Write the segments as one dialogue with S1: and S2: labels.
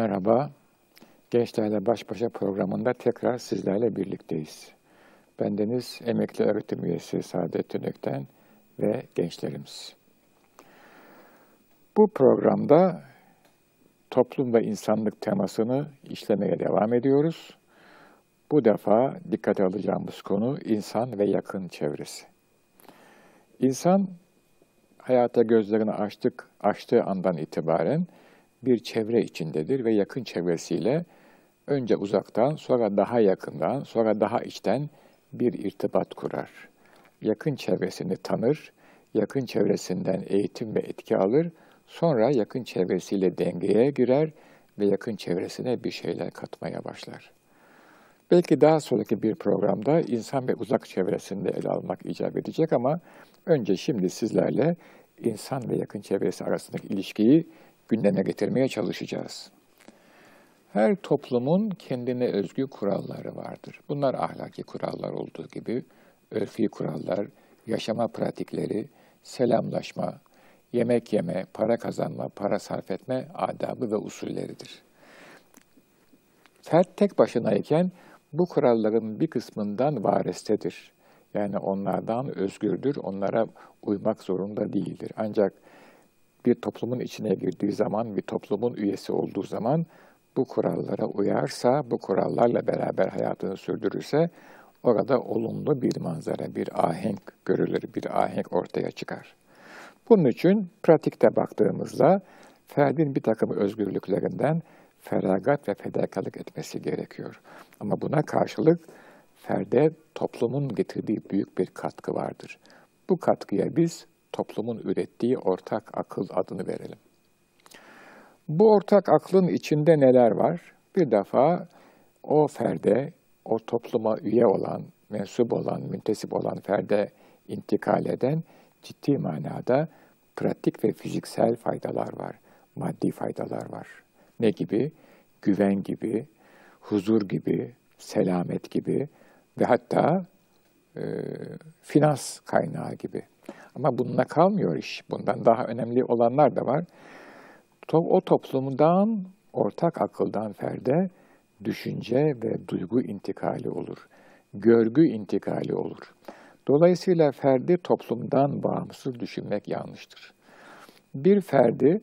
S1: Merhaba. Gençlerle Baş Başa programında tekrar sizlerle birlikteyiz. Bendeniz emekli öğretim üyesi Saadettin Ökten ve gençlerimiz. Bu programda toplum ve insanlık temasını işlemeye devam ediyoruz. Bu defa dikkate alacağımız konu insan ve yakın çevresi. İnsan hayata gözlerini açtık, açtığı andan itibaren bir çevre içindedir ve yakın çevresiyle önce uzaktan, sonra daha yakından, sonra daha içten bir irtibat kurar. Yakın çevresini tanır, yakın çevresinden eğitim ve etki alır, sonra yakın çevresiyle dengeye girer ve yakın çevresine bir şeyler katmaya başlar. Belki daha sonraki bir programda insan ve uzak çevresinde ele almak icap edecek ama önce şimdi sizlerle insan ve yakın çevresi arasındaki ilişkiyi gündeme getirmeye çalışacağız. Her toplumun kendine özgü kuralları vardır. Bunlar ahlaki kurallar olduğu gibi örfi kurallar, yaşama pratikleri, selamlaşma, yemek yeme, para kazanma, para sarf etme adabı ve usulleridir. Fert tek başınayken bu kuralların bir kısmından varestedir. Yani onlardan özgürdür, onlara uymak zorunda değildir. Ancak bir toplumun içine girdiği zaman, bir toplumun üyesi olduğu zaman bu kurallara uyarsa, bu kurallarla beraber hayatını sürdürürse orada olumlu bir manzara, bir ahenk görülür, bir ahenk ortaya çıkar. Bunun için pratikte baktığımızda ferdin bir takım özgürlüklerinden feragat ve fedakarlık etmesi gerekiyor. Ama buna karşılık ferde toplumun getirdiği büyük bir katkı vardır. Bu katkıya biz toplumun ürettiği ortak akıl adını verelim. Bu ortak aklın içinde neler var? Bir defa o ferde, o topluma üye olan, mensup olan, müntesip olan ferde intikal eden ciddi manada pratik ve fiziksel faydalar var, maddi faydalar var. Ne gibi? Güven gibi, huzur gibi, selamet gibi ve hatta e, finans kaynağı gibi. Ama bununla kalmıyor iş. Bundan daha önemli olanlar da var. O toplumdan, ortak akıldan ferde düşünce ve duygu intikali olur. Görgü intikali olur. Dolayısıyla ferdi toplumdan bağımsız düşünmek yanlıştır. Bir ferdi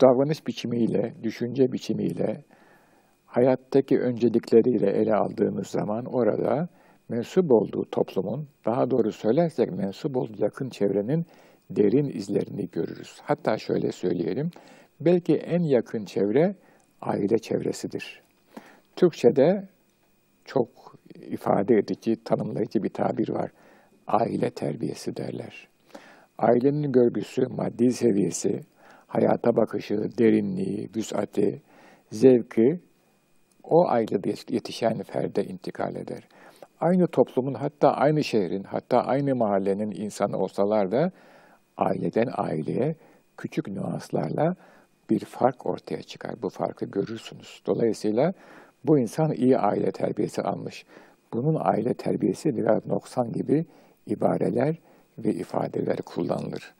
S1: davranış biçimiyle, düşünce biçimiyle, hayattaki öncelikleriyle ele aldığımız zaman orada mensup olduğu toplumun, daha doğru söylersek mensup olduğu yakın çevrenin derin izlerini görürüz. Hatta şöyle söyleyelim, belki en yakın çevre aile çevresidir. Türkçe'de çok ifade edici, tanımlayıcı bir tabir var. Aile terbiyesi derler. Ailenin görgüsü, maddi seviyesi, hayata bakışı, derinliği, vüsati, zevki o ailede yetişen ferde intikal eder aynı toplumun hatta aynı şehrin hatta aynı mahallenin insanı olsalar da aileden aileye küçük nüanslarla bir fark ortaya çıkar. Bu farkı görürsünüz. Dolayısıyla bu insan iyi aile terbiyesi almış. Bunun aile terbiyesi biraz noksan gibi ibareler ve ifadeler kullanılır.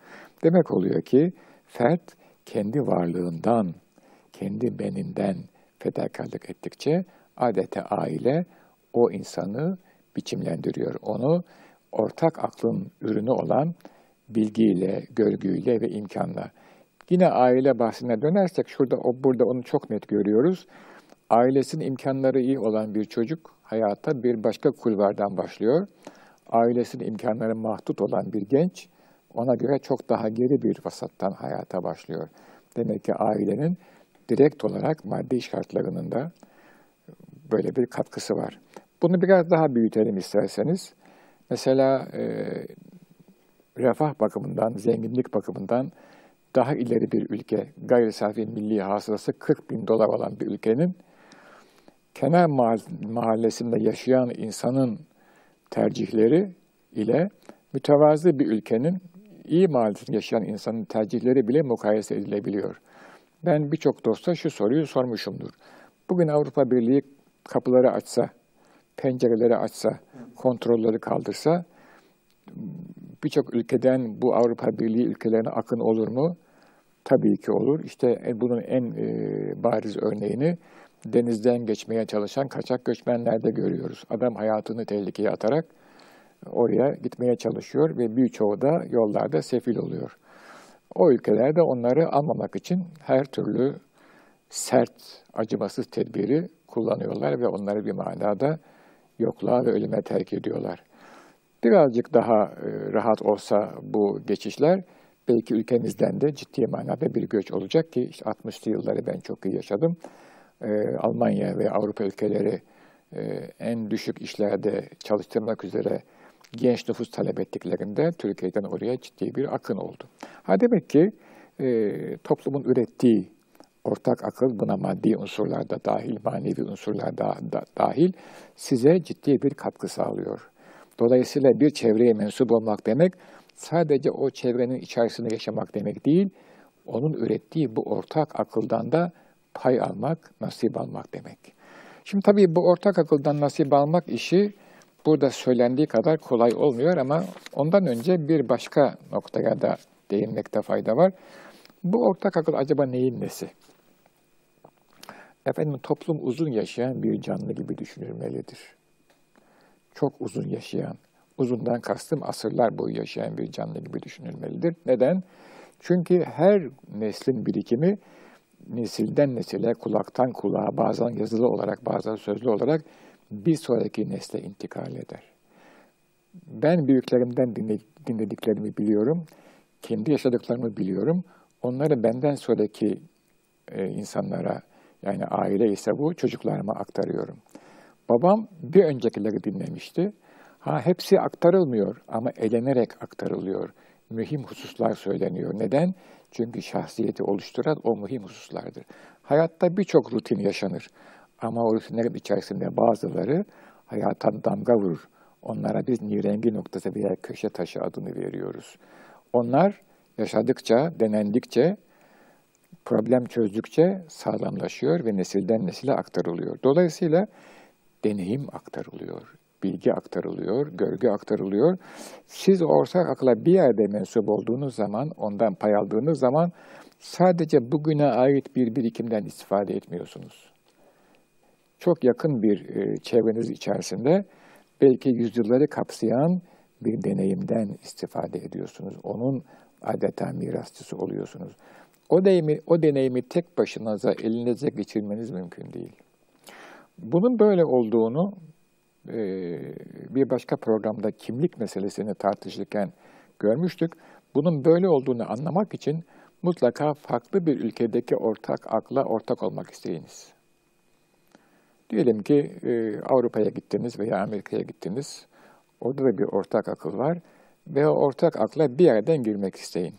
S1: Demek oluyor ki fert kendi varlığından, kendi beninden fedakarlık ettikçe adeta aile o insanı biçimlendiriyor. Onu ortak aklın ürünü olan bilgiyle, görgüyle ve imkanla. Yine aile bahsine dönersek şurada o burada onu çok net görüyoruz. Ailesinin imkanları iyi olan bir çocuk hayata bir başka kulvardan başlıyor. Ailesinin imkanları mahdut olan bir genç ona göre çok daha geri bir vasattan hayata başlıyor. Demek ki ailenin direkt olarak maddi şartlarının da böyle bir katkısı var. Bunu biraz daha büyütelim isterseniz. Mesela e, refah bakımından, zenginlik bakımından daha ileri bir ülke, gayri safi milli hasılası 40 bin dolar olan bir ülkenin kenar mahallesinde yaşayan insanın tercihleri ile mütevazı bir ülkenin iyi mahallesinde yaşayan insanın tercihleri bile mukayese edilebiliyor. Ben birçok dosta şu soruyu sormuşumdur. Bugün Avrupa Birliği kapıları açsa, pencereleri açsa, kontrolleri kaldırsa birçok ülkeden bu Avrupa Birliği ülkelerine akın olur mu? Tabii ki olur. İşte e, bunun en e, bariz örneğini denizden geçmeye çalışan kaçak göçmenlerde görüyoruz. Adam hayatını tehlikeye atarak oraya gitmeye çalışıyor ve birçoğu da yollarda sefil oluyor. O ülkelerde onları almamak için her türlü sert, acımasız tedbiri kullanıyorlar ve onları bir manada yokluğa ve ölüme terk ediyorlar. Birazcık daha e, rahat olsa bu geçişler belki ülkemizden de ciddi manada bir göç olacak ki işte 60'lı yılları ben çok iyi yaşadım. Ee, Almanya ve Avrupa ülkeleri e, en düşük işlerde çalıştırmak üzere genç nüfus talep ettiklerinde Türkiye'den oraya ciddi bir akın oldu. Ha demek ki e, toplumun ürettiği ortak akıl buna maddi unsurlar da dahil, manevi unsurlar da, da dahil size ciddi bir katkı sağlıyor. Dolayısıyla bir çevreye mensup olmak demek sadece o çevrenin içerisinde yaşamak demek değil, onun ürettiği bu ortak akıldan da pay almak, nasip almak demek. Şimdi tabii bu ortak akıldan nasip almak işi burada söylendiği kadar kolay olmuyor ama ondan önce bir başka noktaya da değinmekte fayda var. Bu ortak akıl acaba neyin nesi? Efendim toplum uzun yaşayan bir canlı gibi düşünülmelidir. Çok uzun yaşayan, uzundan kastım asırlar boyu yaşayan bir canlı gibi düşünülmelidir. Neden? Çünkü her neslin birikimi nesilden nesile, kulaktan kulağa, bazen yazılı olarak, bazen sözlü olarak bir sonraki nesle intikal eder. Ben büyüklerimden dinlediklerimi biliyorum, kendi yaşadıklarımı biliyorum. Onları benden sonraki e, insanlara, yani aile ise bu, çocuklarıma aktarıyorum. Babam bir öncekileri dinlemişti. Ha hepsi aktarılmıyor ama elenerek aktarılıyor. Mühim hususlar söyleniyor. Neden? Çünkü şahsiyeti oluşturan o mühim hususlardır. Hayatta birçok rutin yaşanır. Ama o rutinlerin içerisinde bazıları hayata damga vurur. Onlara biz nirengi noktası veya köşe taşı adını veriyoruz. Onlar yaşadıkça, denendikçe, problem çözdükçe sağlamlaşıyor ve nesilden nesile aktarılıyor. Dolayısıyla deneyim aktarılıyor, bilgi aktarılıyor, görgü aktarılıyor. Siz ortak akla bir yerde mensup olduğunuz zaman, ondan pay aldığınız zaman sadece bugüne ait bir birikimden istifade etmiyorsunuz. Çok yakın bir e, çevreniz içerisinde belki yüzyılları kapsayan bir deneyimden istifade ediyorsunuz. Onun adeta mirasçısı oluyorsunuz. O deneyimi, o deneyimi tek başınıza elinize geçirmeniz mümkün değil. Bunun böyle olduğunu e, bir başka programda kimlik meselesini tartışırken görmüştük. Bunun böyle olduğunu anlamak için mutlaka farklı bir ülkedeki ortak akla ortak olmak isteyiniz. Diyelim ki e, Avrupa'ya gittiniz veya Amerika'ya gittiniz. Orada da bir ortak akıl var ve o ortak akla bir yerden girmek isteyin.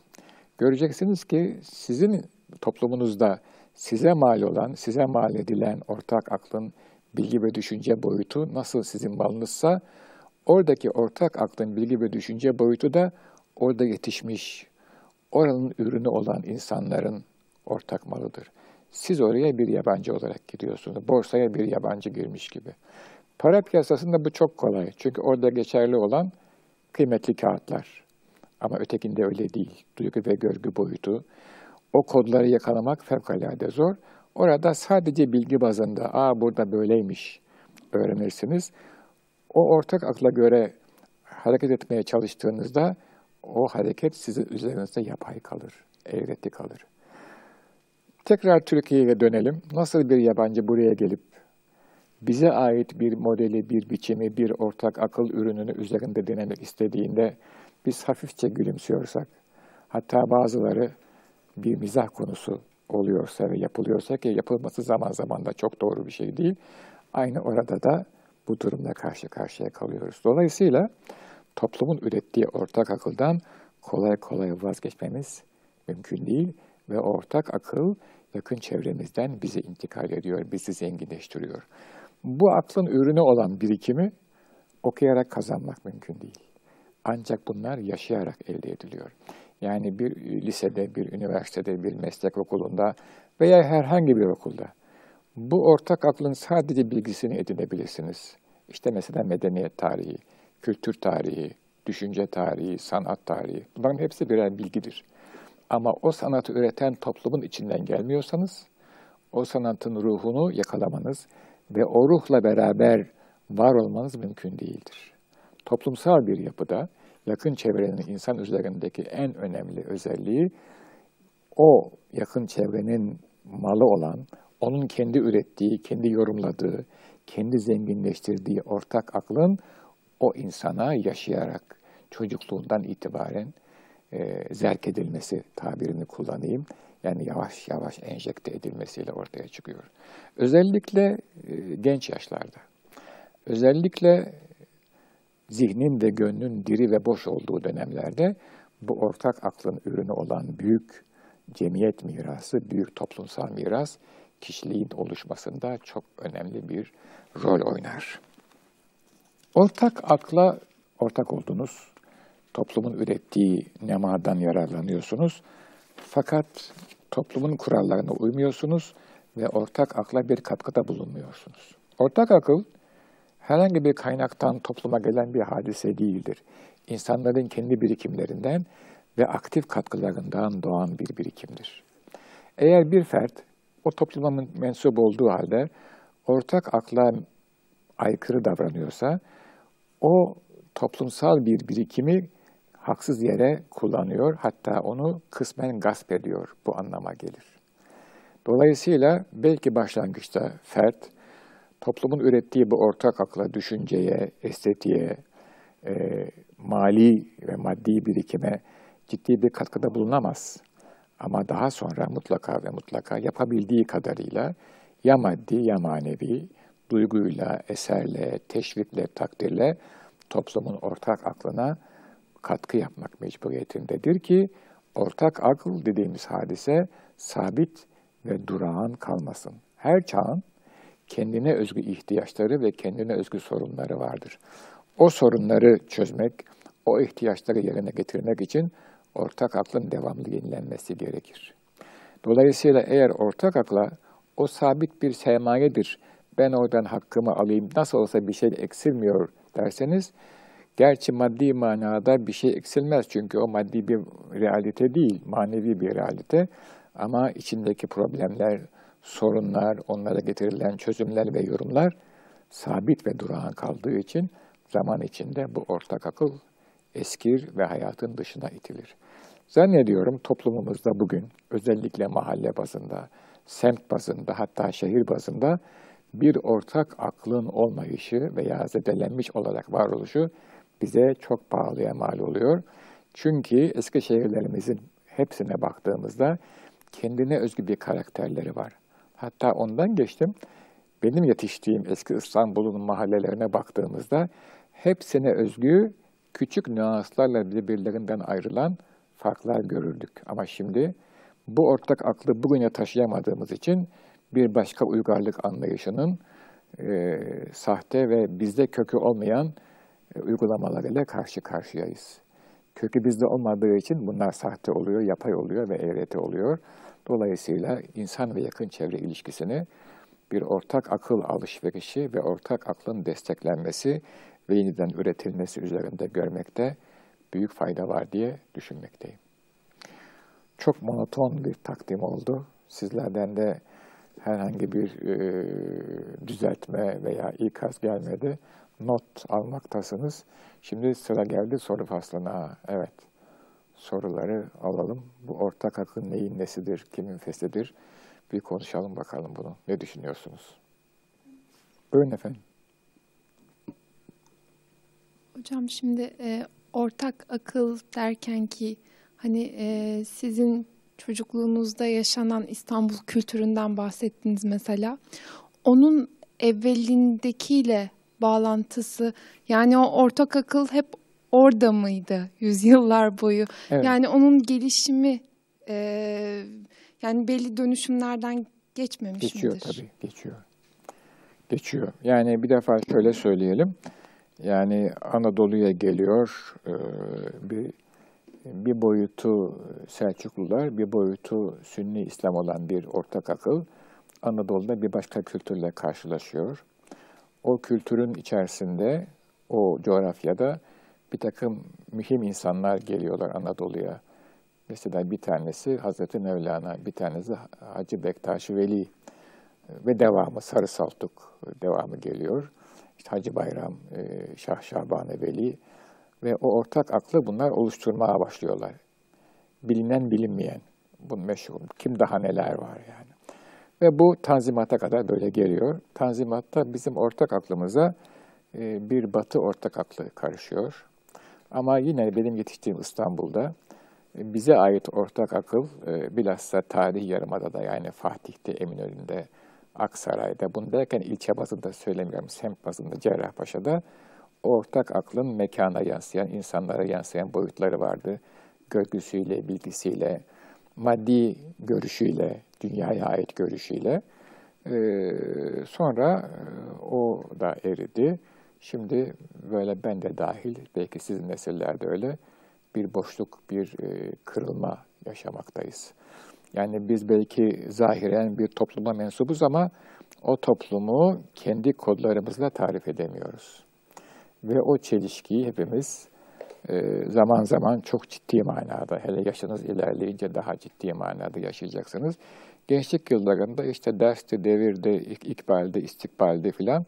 S1: Göreceksiniz ki sizin toplumunuzda size mal olan, size mal edilen ortak aklın bilgi ve düşünce boyutu nasıl sizin malınızsa, oradaki ortak aklın bilgi ve düşünce boyutu da orada yetişmiş, oranın ürünü olan insanların ortak malıdır. Siz oraya bir yabancı olarak gidiyorsunuz. Borsaya bir yabancı girmiş gibi. Para piyasasında bu çok kolay. Çünkü orada geçerli olan kıymetli kağıtlar. Ama ötekinde öyle değil. Duygu ve görgü boyutu. O kodları yakalamak fevkalade zor. Orada sadece bilgi bazında, aa burada böyleymiş öğrenirsiniz. O ortak akla göre hareket etmeye çalıştığınızda o hareket sizin üzerinizde yapay kalır, eğreti kalır. Tekrar Türkiye'ye dönelim. Nasıl bir yabancı buraya gelip bize ait bir modeli, bir biçimi, bir ortak akıl ürününü üzerinde denemek istediğinde biz hafifçe gülümsüyorsak, hatta bazıları bir mizah konusu oluyorsa ve yapılıyorsa ki yapılması zaman zaman da çok doğru bir şey değil. Aynı orada da bu durumla karşı karşıya kalıyoruz. Dolayısıyla toplumun ürettiği ortak akıldan kolay kolay vazgeçmemiz mümkün değil ve ortak akıl yakın çevremizden bize intikal ediyor, bizi zenginleştiriyor. Bu aklın ürünü olan birikimi okuyarak kazanmak mümkün değil. Ancak bunlar yaşayarak elde ediliyor. Yani bir lisede, bir üniversitede, bir meslek okulunda veya herhangi bir okulda bu ortak aklın sadece bilgisini edinebilirsiniz. İşte mesela medeniyet tarihi, kültür tarihi, düşünce tarihi, sanat tarihi. Bunların hepsi birer bilgidir. Ama o sanatı üreten toplumun içinden gelmiyorsanız, o sanatın ruhunu yakalamanız ve o ruhla beraber var olmanız mümkün değildir. Toplumsal bir yapıda yakın çevrenin insan üzerindeki en önemli özelliği o yakın çevrenin malı olan, onun kendi ürettiği, kendi yorumladığı, kendi zenginleştirdiği ortak aklın o insana yaşayarak çocukluğundan itibaren e, zerk edilmesi tabirini kullanayım. Yani yavaş yavaş enjekte edilmesiyle ortaya çıkıyor. Özellikle e, genç yaşlarda. Özellikle zihnin ve gönlün diri ve boş olduğu dönemlerde bu ortak aklın ürünü olan büyük cemiyet mirası, büyük toplumsal miras kişiliğin oluşmasında çok önemli bir rol oynar. Ortak akla ortak oldunuz. Toplumun ürettiği nemadan yararlanıyorsunuz. Fakat toplumun kurallarına uymuyorsunuz ve ortak akla bir katkıda bulunmuyorsunuz. Ortak akıl herhangi bir kaynaktan topluma gelen bir hadise değildir. İnsanların kendi birikimlerinden ve aktif katkılarından doğan bir birikimdir. Eğer bir fert o topluma mensup olduğu halde ortak akla aykırı davranıyorsa o toplumsal bir birikimi haksız yere kullanıyor hatta onu kısmen gasp ediyor bu anlama gelir. Dolayısıyla belki başlangıçta fert toplumun ürettiği bu ortak akla, düşünceye, estetiğe, e, mali ve maddi birikime ciddi bir katkıda bulunamaz. Ama daha sonra mutlaka ve mutlaka yapabildiği kadarıyla ya maddi ya manevi duyguyla, eserle, teşvikle, takdirle toplumun ortak aklına katkı yapmak mecburiyetindedir ki ortak akıl dediğimiz hadise sabit ve durağan kalmasın. Her çağın kendine özgü ihtiyaçları ve kendine özgü sorunları vardır. O sorunları çözmek, o ihtiyaçları yerine getirmek için ortak aklın devamlı yenilenmesi gerekir. Dolayısıyla eğer ortak akla o sabit bir sermayedir, ben oradan hakkımı alayım, nasıl olsa bir şey eksilmiyor derseniz, gerçi maddi manada bir şey eksilmez çünkü o maddi bir realite değil, manevi bir realite. Ama içindeki problemler, sorunlar, onlara getirilen çözümler ve yorumlar sabit ve durağan kaldığı için zaman içinde bu ortak akıl eskir ve hayatın dışına itilir. Zannediyorum toplumumuzda bugün özellikle mahalle bazında, semt bazında hatta şehir bazında bir ortak aklın olmayışı veya zedelenmiş olarak varoluşu bize çok pahalıya mal oluyor. Çünkü eski şehirlerimizin hepsine baktığımızda kendine özgü bir karakterleri var. Hatta ondan geçtim, benim yetiştiğim eski İstanbul'un mahallelerine baktığımızda hepsine özgü küçük nüanslarla birbirlerinden ayrılan farklar görürdük. Ama şimdi bu ortak aklı bugüne taşıyamadığımız için bir başka uygarlık anlayışının e, sahte ve bizde kökü olmayan e, uygulamalarıyla karşı karşıyayız. Kökü bizde olmadığı için bunlar sahte oluyor, yapay oluyor ve eğreti oluyor. Dolayısıyla insan ve yakın çevre ilişkisini bir ortak akıl alışverişi ve ortak aklın desteklenmesi ve yeniden üretilmesi üzerinde görmekte büyük fayda var diye düşünmekteyim. Çok monoton bir takdim oldu. Sizlerden de herhangi bir e, düzeltme veya ikaz gelmedi. Not almaktasınız. Şimdi sıra geldi soru faslına. Evet, soruları alalım. Bu ortak akıl neyin nesidir, kimin fesidir? Bir konuşalım bakalım bunu. Ne düşünüyorsunuz? Buyurun efendim.
S2: Hocam şimdi e, ortak akıl derken ki hani e, sizin çocukluğunuzda yaşanan İstanbul kültüründen bahsettiniz mesela. Onun evvelindekiyle bağlantısı yani o ortak akıl hep orada mıydı yüzyıllar boyu? Evet. Yani onun gelişimi e, yani belli dönüşümlerden geçmemiş
S1: geçiyor,
S2: midir?
S1: Geçiyor tabii geçiyor. Geçiyor. Yani bir defa şöyle söyleyelim. Yani Anadolu'ya geliyor e, bir bir boyutu Selçuklular, bir boyutu Sünni İslam olan bir ortak akıl Anadolu'da bir başka kültürle karşılaşıyor. O kültürün içerisinde, o coğrafyada bir takım mühim insanlar geliyorlar Anadolu'ya. Mesela bir tanesi Hazreti Mevlana, bir tanesi Hacı Bektaş Veli ve devamı Sarı Saltuk devamı geliyor. İşte Hacı Bayram, e, Şah Şaban Veli ve o ortak aklı bunlar oluşturmaya başlıyorlar. Bilinen bilinmeyen, bu meşhur, kim daha neler var yani. Ve bu tanzimata kadar böyle geliyor. Tanzimatta bizim ortak aklımıza e, bir batı ortak aklı karışıyor. Ama yine benim yetiştiğim İstanbul'da e, bize ait ortak akıl bilhassa tarih yarımada da yani Fatih'te, Eminönü'nde, Aksaray'da, bunu derken ilçe bazında söylemiyorum, semt bazında Cerrahpaşa'da ortak aklın mekana yansıyan, insanlara yansıyan boyutları vardı. Görgüsüyle, bilgisiyle, maddi görüşüyle, dünyaya ait görüşüyle. Ee, sonra o da eridi. Şimdi böyle ben de dahil, belki sizin nesillerde öyle bir boşluk, bir e, kırılma yaşamaktayız. Yani biz belki zahiren bir topluma mensubuz ama o toplumu kendi kodlarımızla tarif edemiyoruz. Ve o çelişkiyi hepimiz e, zaman zaman çok ciddi manada, hele yaşınız ilerleyince daha ciddi manada yaşayacaksınız. Gençlik yıllarında işte derste, devirde, ikbalde, istikbalde filan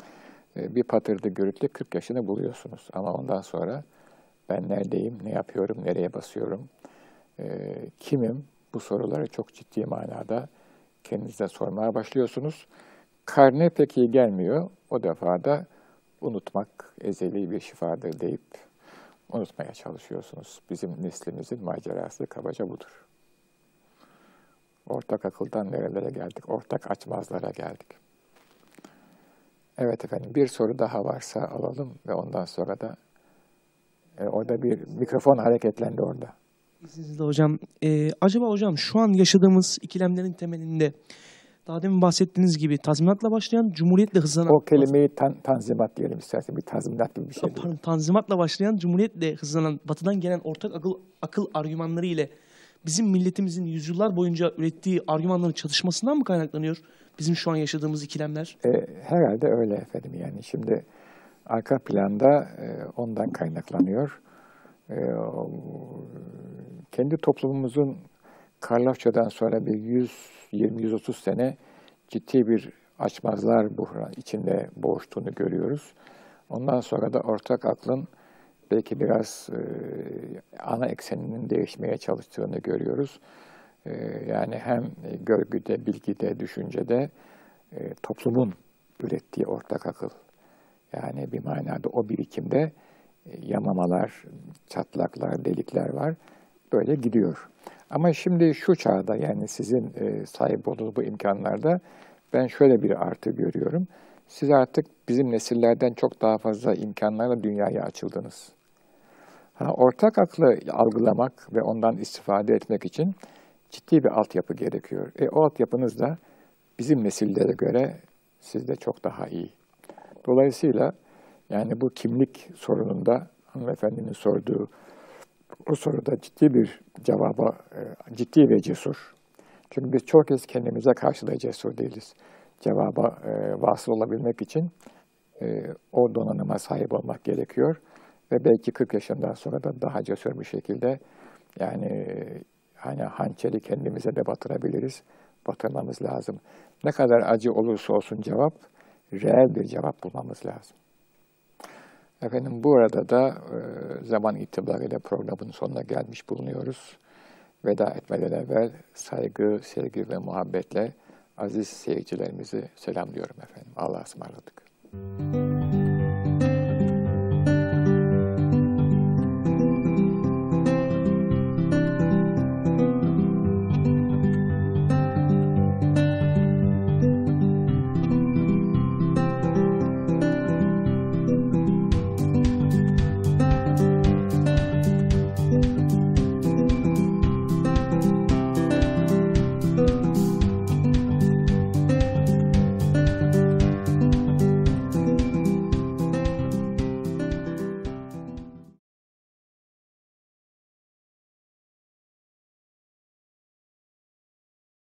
S1: bir patırdı gürültü 40 yaşını buluyorsunuz. Ama ondan sonra ben neredeyim, ne yapıyorum, nereye basıyorum, e, kimim, bu soruları çok ciddi manada kendinize sormaya başlıyorsunuz. Karne pek iyi gelmiyor. O defa da unutmak ezeli bir şifadır deyip unutmaya çalışıyorsunuz. Bizim neslimizin macerası kabaca budur. Ortak akıldan nerelere geldik? Ortak açmazlara geldik. Evet efendim bir soru daha varsa alalım ve ondan sonra da e, orada bir mikrofon hareketlendi orada.
S3: İzninizle hocam. Ee, acaba hocam şu an yaşadığımız ikilemlerin temelinde daha demin bahsettiğiniz gibi tazminatla başlayan cumhuriyetle hızlanan...
S1: O kelimeyi tan tanzimat diyelim istersen. Bir tazminat gibi bir şey değil.
S3: Tanzimatla başlayan cumhuriyetle hızlanan batıdan gelen ortak akıl, akıl argümanları ile bizim milletimizin yüzyıllar boyunca ürettiği argümanların çatışmasından mı kaynaklanıyor bizim şu an yaşadığımız ikilemler?
S1: E, herhalde öyle efendim yani şimdi arka planda e, ondan kaynaklanıyor. E, kendi toplumumuzun Karlofça'dan sonra bir 120-130 sene ciddi bir açmazlar buhran içinde boğuştuğunu görüyoruz. Ondan sonra da ortak aklın belki biraz e, ana ekseninin değişmeye çalıştığını görüyoruz. E, yani hem görgüde, bilgide, düşüncede e, toplumun ürettiği ortak akıl. Yani bir manada o birikimde e, yamamalar, çatlaklar, delikler var. Böyle gidiyor. Ama şimdi şu çağda yani sizin e, sahip olduğunuz bu imkanlarda ben şöyle bir artı görüyorum. Siz artık bizim nesillerden çok daha fazla imkanlarla dünyaya açıldınız. Ha, ortak aklı algılamak ve ondan istifade etmek için ciddi bir altyapı gerekiyor. E, o altyapınız da bizim nesillere göre sizde çok daha iyi. Dolayısıyla yani bu kimlik sorununda hanımefendinin sorduğu o soruda ciddi bir cevaba, e, ciddi ve cesur. Çünkü biz çok kez kendimize karşı da cesur değiliz. Cevaba e, vasıl olabilmek için e, o donanıma sahip olmak gerekiyor. Ve belki 40 yaşından sonra da daha cesur bir şekilde yani hani hançeri kendimize de batırabiliriz. Batırmamız lazım. Ne kadar acı olursa olsun cevap, reel bir cevap bulmamız lazım. Efendim bu arada da e, zaman itibariyle programın sonuna gelmiş bulunuyoruz. Veda etmeden evvel saygı, sevgi ve muhabbetle aziz seyircilerimizi selamlıyorum efendim. Allah'a ısmarladık. Müzik